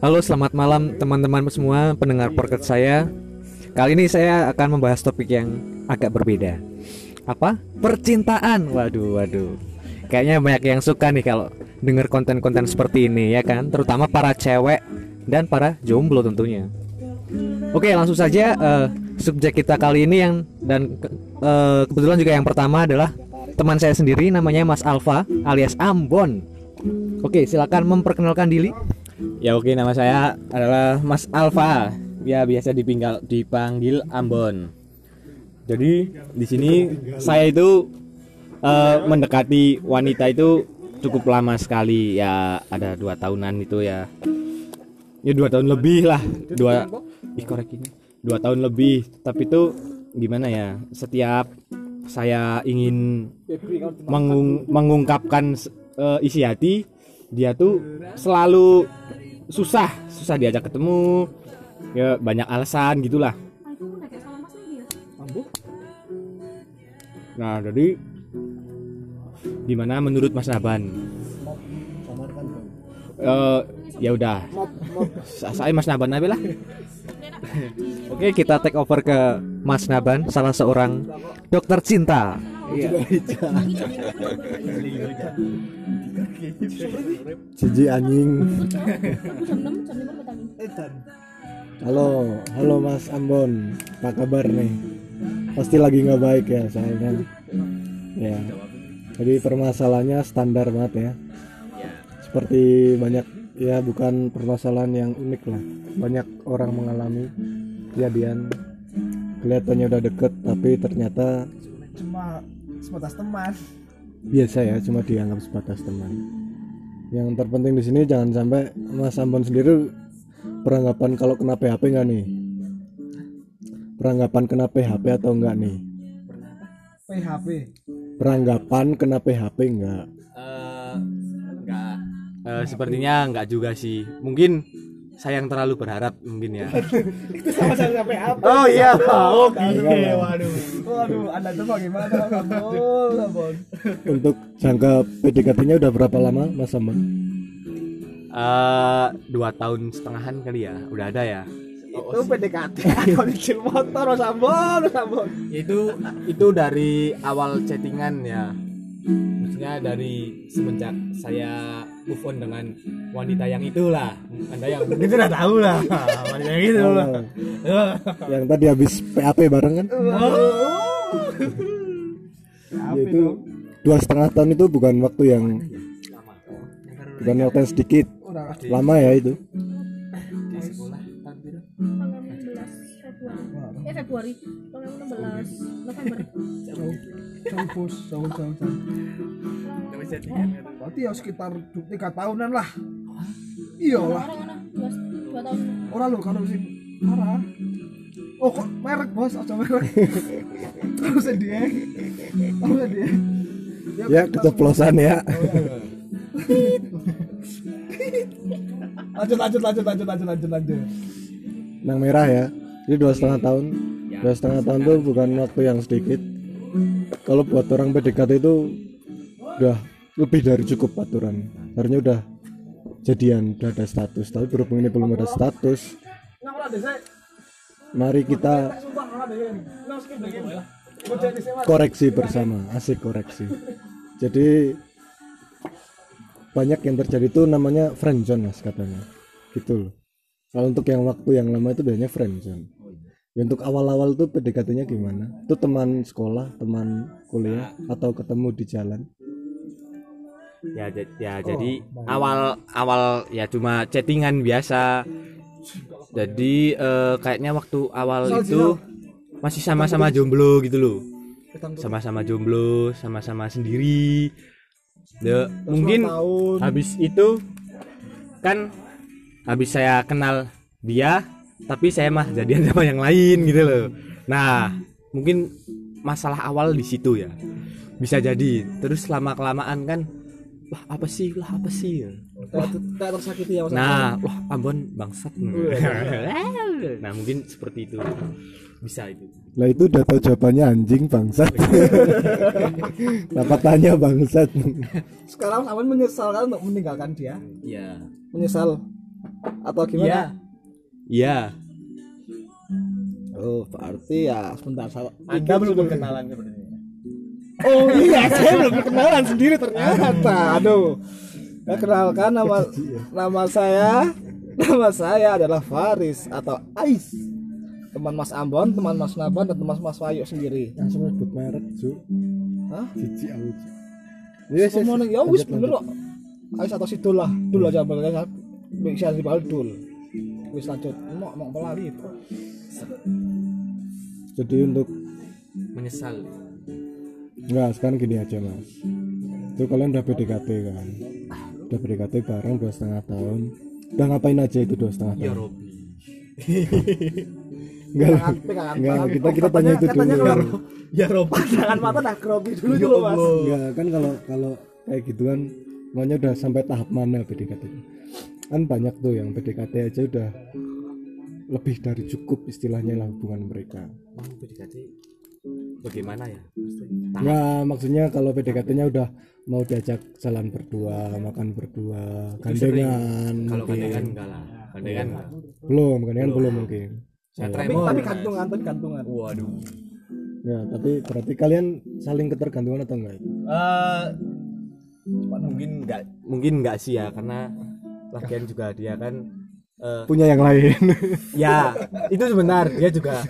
Halo, selamat malam teman-teman semua pendengar podcast saya. Kali ini saya akan membahas topik yang agak berbeda. Apa? Percintaan. Waduh, waduh. Kayaknya banyak yang suka nih kalau dengar konten-konten seperti ini ya kan, terutama para cewek dan para jomblo tentunya. Oke, langsung saja eh, subjek kita kali ini yang dan eh, kebetulan juga yang pertama adalah teman saya sendiri namanya Mas Alfa alias Ambon. Oke, silakan memperkenalkan diri. Ya oke nama saya adalah Mas Alfa. Ya biasa dipinggal, dipanggil Ambon. Jadi di sini saya itu eh, mendekati wanita itu cukup lama sekali ya ada dua tahunan itu ya. Ya dua tahun lebih lah dua ih korek ini dua tahun lebih tapi itu gimana ya setiap saya ingin mengung- mengungkapkan eh, isi hati dia tuh selalu susah susah diajak ketemu ya banyak alasan gitulah. Nah jadi gimana menurut Mas Naban Eh, ya udah. Sa- saya Mas Naban aja lah. Oke, kita take over ke Mas Naban, salah seorang dokter cinta. Cici anjing. Halo, halo Mas Ambon, apa kabar nih? Pasti lagi nggak baik ya soalnya. Ya, jadi permasalahannya standar banget ya. Seperti banyak ya bukan permasalahan yang unik lah. Banyak orang mengalami kejadian kelihatannya udah deket tapi ternyata sebatas teman. Biasa ya cuma dianggap sebatas teman. Yang terpenting di sini jangan sampai Mas Ambon sendiri peranggapan kalau kena PHP nggak nih? Peranggapan kena PHP atau enggak nih? PHP peranggapan kena PHP enggak Eh, enggak Eh, sepertinya enggak juga sih. Mungkin saya yang terlalu berharap mungkin ya. Sama-sama PHP oh iya oh Enggak lah. waduh. Waduh anda tuh bagaimana Abon untuk jangka PDKT-nya udah berapa lama Mas Ambon Eh, dua tahun setengahan kali ya. Udah ada ya? Itu PDKT kondisi motor Mas Abon Mas Abon itu itu dari awal chattingan ya. Maksudnya dari semenjak saya move on dengan wanita yang itulah. Anda yang mungkin sudah tahu lah wanita yang itu lah. Oh, yang tadi habis PHP bareng kan? Yaitu dua setengah tahun itu bukan waktu yang bukan waktu yang sedikit. Lama ya itu eh Februari. Tanggal 16 November. Jauh. Bos. Jauh jauh jauh. Berarti ya sekitar tiga tahunan lah. Iya lah. orang mana? Dua, dua tahun. Orang lo kalau sih parah. Oh kok merek bos? Aja merek. Terus dia. Terus dia. Ya keceplosan ya. Lanjut lanjut lanjut lanjut lanjut lanjut lanjut. Nang merah ya jadi dua setengah tahun dua setengah tahun itu bukan waktu yang sedikit. Kalau buat orang PDKT itu udah lebih dari cukup aturan. Harusnya udah jadian udah ada status. Tapi berhubung ini belum ada status mari kita koreksi bersama asik koreksi. Jadi banyak yang terjadi itu namanya friendzone mas katanya. Gitu loh kalau untuk yang waktu yang lama itu biasanya friendzone ya, untuk awal-awal tuh PDKT-nya gimana? Itu teman sekolah teman kuliah atau ketemu di jalan? Ya ya jadi awal awal ya cuma chattingan biasa. Jadi eh, kayaknya waktu awal itu masih sama-sama jomblo gitu loh. Sama-sama jomblo sama-sama sendiri. Ya, mungkin tahun. habis itu kan habis saya kenal dia tapi saya mah jadian sama yang lain gitu loh nah mungkin masalah awal di situ ya bisa jadi terus lama kelamaan kan lah apa sih lah apa sih tersakiti ya Nah, wah Ambon bangsat. nah, mungkin seperti itu. Bisa itu. Lah itu udah tahu jawabannya anjing bangsat. Kenapa tanya bangsat? sekarang Aman menyesal kan untuk meninggalkan dia Iya. menyesal atau Iya. gimana Iya. oh berarti ya sebentar saya Anda belum berkenalan sepertinya. oh iya saya belum berkenalan sendiri ternyata aduh ya, kenalkan nama nama saya nama saya adalah Faris atau Ais teman Mas Ambon teman Mas Naban dan teman Mas Wayu sendiri Langsung sebut merek, Ju. Hah? Cici aku. Iya, yes, Semua yes. ya wis bener kok Ais atau Sidul lah Dul aja bakal bisa dibal Dul wis lanjut. Mau mau pelali Jadi untuk Menyesal. Enggak, sekarang gini aja mas. Itu kalian udah PDKT kan? Udah PDKT bareng dua setengah tahun. Udah ngapain aja itu dua setengah Ya tahun? Robi. Enggak, enggak, kita kita tanya itu dulu Ya Robi. Jangan mata dah kerobi dulu dulu mas. Enggak, kan kalau kalau kayak gitu kan Maunya udah sampai tahap mana PDKT Kan banyak tuh yang PDKT aja udah Lebih dari cukup istilahnya lah hubungan mereka Mau PDKT bagaimana ya? Enggak, maksudnya kalau PDKT-nya udah mau diajak jalan berdua, makan berdua, gandengan Kalau gandengan enggak lah. Gandengan enggak. belum, gandengan belum mungkin. Saya tapi, tremor. tapi Mas. gantungan tapi gantungan Waduh. Ya, tapi berarti kalian saling ketergantungan atau enggak? Eh mungkin enggak mungkin enggak sih ya karena lagian juga dia kan eh, Punya yang lain. ya itu sebentar dia juga.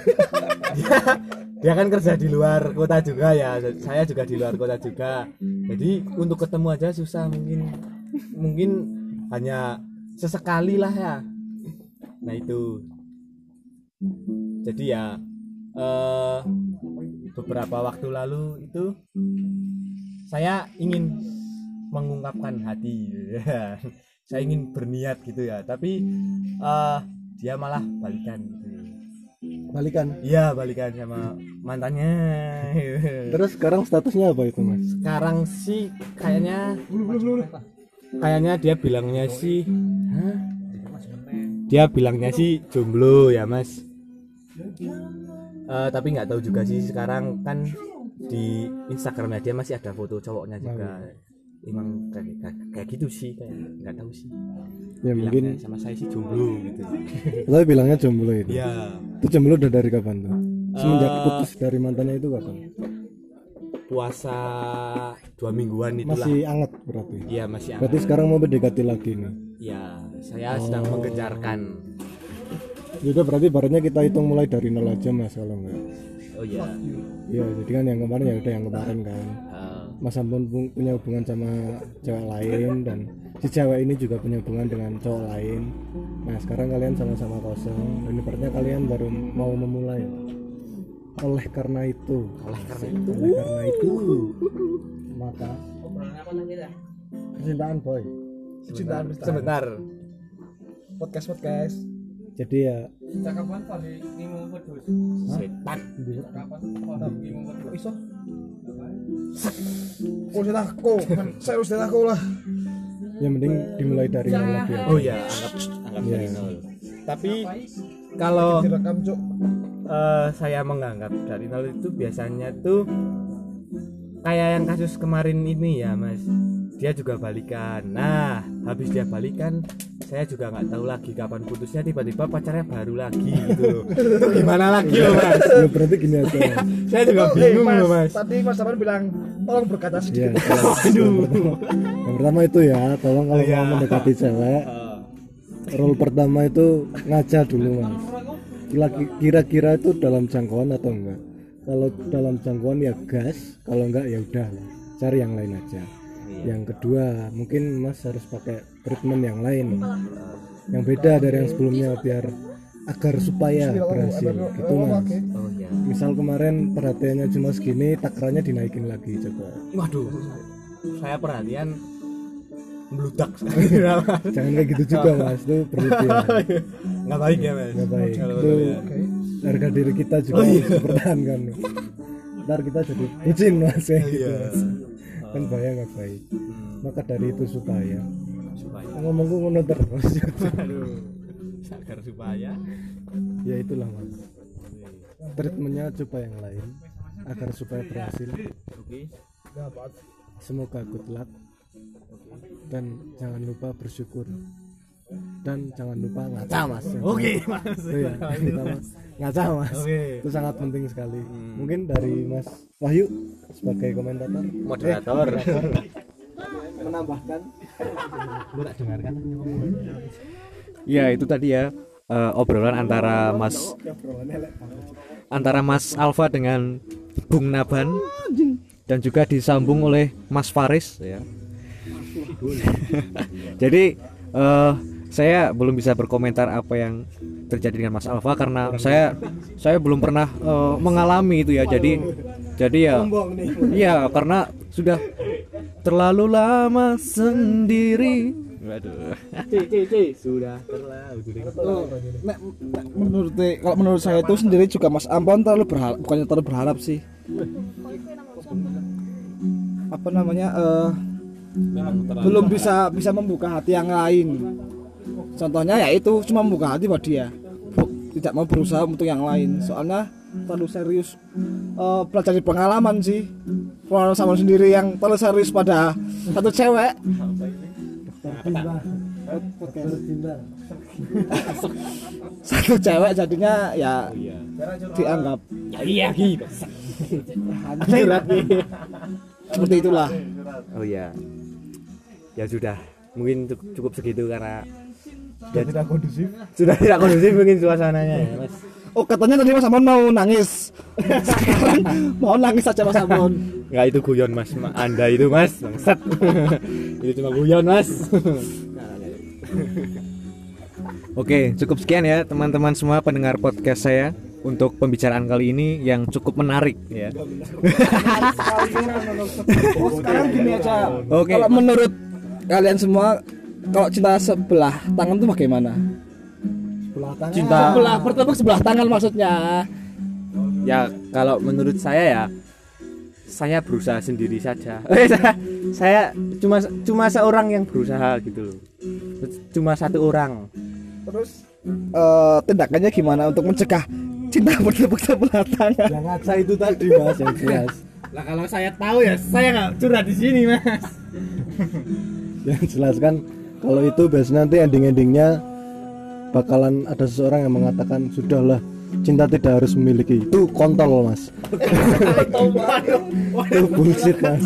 Dia, dia kan kerja di luar kota juga ya saya juga di luar kota juga. Jadi untuk ketemu aja susah mungkin. Mungkin hanya sesekali lah ya. Nah itu. Jadi ya eh, beberapa waktu lalu itu saya ingin mengungkapkan hati saya ingin berniat gitu ya tapi eh, dia malah balikan gitu Balikan. Iya balikan sama mantannya. Terus sekarang statusnya apa itu, Mas? Sekarang sih kayaknya kayaknya dia bilangnya sih Hah? Dia bilangnya sih jomblo ya mas Eh, Tapi nggak tahu juga sih sekarang kan di Instagramnya dia masih ada foto cowoknya juga Emang kayak, kayak, kayak gitu sih kayak nggak tahu sih Ya mungkin Bilangnya sama saya sih jomblo gitu tapi bilangnya jomblo itu. Iya Itu jomblo udah dari kapan tuh? Semenjak Eh, putus dari mantannya itu kapan? puasa dua mingguan itulah Masih anget berarti. Iya masih Berarti sekarang mau PDKT lagi nih. Ya, saya sedang mengejarkan. Juga berarti barunya kita hitung mulai dari nol aja mas kalau enggak. Oh ya. Iya, jadi kan yang kemarin ya udah yang kemarin kan. Mas Ampun pun punya hubungan sama cewek lain dan si cewek ini juga punya hubungan dengan cowok lain. Nah sekarang kalian sama-sama kosong dan ibaratnya kalian baru mau memulai. Oleh karena itu, oleh karena itu, oleh karena itu, maka kecintaan boy. Kecintaan sebentar, sebentar. podcast podcast Jadi ya Setan. kok iso Oh, sudah aku, saya sudah aku lah. yang penting dimulai dari nol lagi. ya. Oh ya, anggap anggap dari nol. Tapi kalau Direkam cuk. eh, saya menganggap dari nol itu biasanya tuh kayak yang kasus kemarin ini ya, Mas. Dia juga balikan. Nah, habis dia balikan, saya juga nggak tahu lagi kapan putusnya tiba-tiba pacarnya baru lagi gitu. Itu gimana lagi loh, Mas? Ya, berarti gini aja. Saya juga Oh, eh, bingung loh, Mas. Tadi Mas Saman bilang tolong berkata Ya, sedikit. yang, pertama, yang pertama itu ya, tolong kalau Iya. mau mendekati cewek, rule pertama itu ngaca dulu mas. Kira- Kira-kira itu dalam jangkauan atau enggak? Kalau dalam jangkauan ya gas, kalau enggak ya udah cari yang lain aja. Yang kedua, mungkin mas harus pakai treatment yang lain, yang beda dari yang sebelumnya biar agar supaya berhasil gitu mas. Oh ya. Misal kemarin perhatiannya cuma segini, takarannya dinaikin lagi coba. Waduh. Saya perhatian meludak. Jangan kayak gitu juga mas, itu berlebihan. Nggak baik ya, Mas. Nggak baik. Itu berlebihan. harga diri kita juga harus dipertahankan. Ntar kita jadi bucin mas ya gitu. Mas. Kan bahaya nggak baik. Maka dari itu supaya. Ngomongku ngono terus. Agar supaya. Ya itulah mas. Treatmentnya coba yang lain agar supaya berhasil. Oke. Semoga good luck. Dan jangan lupa bersyukur dan jangan lupa ngaca mas. Oke mas. Ngaca mas. itu sangat penting sekali. Mungkin dari mas Wahyu sebagai komentator. Moderator. Menambahkan. Ya itu tadi ya eh, obrolan antara Mas antara Mas Alfa dengan Bung Naban dan juga disambung oleh Mas Faris ya. Jadi eh, saya belum bisa berkomentar apa yang terjadi dengan Mas Alfa karena saya saya belum pernah eh, mengalami itu ya. Jadi jadi ya Iya karena sudah terlalu lama sendiri. Waduh. sudah terlalu menurut kalau menurut saya itu sendiri juga Mas Ampon terlalu berharap bukannya terlalu berharap sih? Apa namanya eh, belum bisa bisa membuka hati yang lain contohnya ya itu cuma membuka hati buat dia. Tidak mau berusaha untuk yang lain. Soalnya terlalu serius. Belajar dari pengalaman sih. Pengalaman sama sendiri yang terlalu serius pada satu cewek. Satu cewek jadinya ya dianggap iya gitu seperti itulah. Oh ya. Ya sudah. Mungkin cukup segitu karena sudah tidak kondusif. Sudah tidak kondusif mungkin suasananya ya mas. Oh katanya tadi Mas Amon mau nangis. Sekarang mau nangis saja Mas Amon. Enggak itu guyon mas. Ma- anda itu mas. Bangsat. Itu cuma guyon mas. Oke, cukup sekian ya teman-teman semua pendengar podcast saya untuk pembicaraan kali ini yang cukup menarik ya. oh, sekarang gini aja. Oke. kalau menurut kalian semua kalau cinta sebelah tangan itu bagaimana? Sebelah tangan. Cinta. Sebelah bertepuk sebelah tangan maksudnya. Ya kalau menurut saya ya saya berusaha sendiri saja. Saya, cuma cuma seorang yang berusaha gitu loh. Cuma satu orang. Terus eh, tindakannya gimana untuk mencegah cinta bertepuk sebelah tangan? Yang ngaca itu tadi mas yang jelas. Lah kalau saya tahu ya saya nggak curhat di sini mas. Yang jelas kan kalau itu biasanya nanti ending-endingnya bakalan ada seseorang yang mengatakan sudahlah cinta tidak harus memiliki. Itu kontol mas. Itu bullshit mas.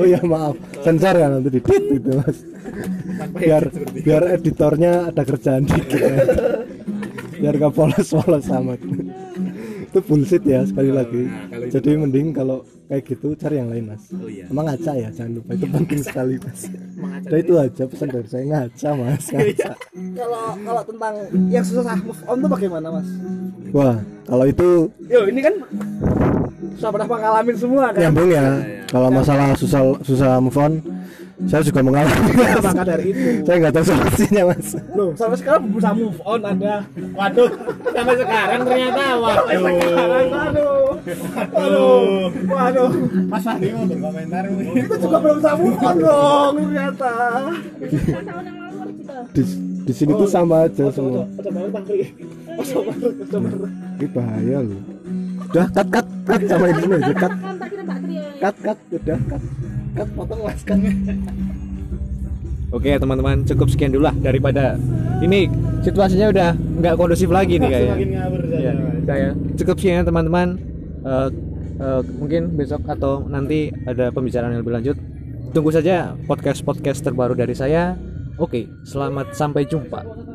Oh ya maaf. Sensor ya nanti di gitu mas. Biar biar editornya ada kerjaan dikit ya. biar gak polos-polos sama itu bullshit ya sekali lagi. Jadi mending kalau kayak gitu cari yang lain mas. Emang ngaca ya? Jangan lupa itu penting sekali mas. Udah itu aja pesan dari saya. Ngaca mas ngaca. Kalau kalau tentang yang susah move on tuh bagaimana mas? Wah kalau itu yo ini kan sudah pernah ngalamin semua kan? Nyambung ya. Kalau masalah susah susah move on saya juga mengalami mas. maka dari itu. Saya nggak tahu solusinya mas. Loh sampai sekarang belum bisa move on anda. Waduh sampai sekarang ternyata waduh. Sekarang waduh. Waduh waduh. Mas Fahri mau berkomentar itu juga belum bisa move on dong ternyata. Tahun yang lalu baru kita di, di sini tuh sama aja semua. ini bahaya loh. Udah cut cut cut sama ini cut. Kan cut cut udah cut cut potong mas cut Oke teman-teman cukup sekian dulu lah daripada ini situasinya udah nggak kondusif lagi nih kayaknya. Ya, kayak cukup sekian ya teman-teman. Eh, eh, mungkin besok atau nanti ada pembicaraan yang lebih lanjut. Tunggu saja podcast podcast terbaru dari saya. Oke, selamat sampai jumpa.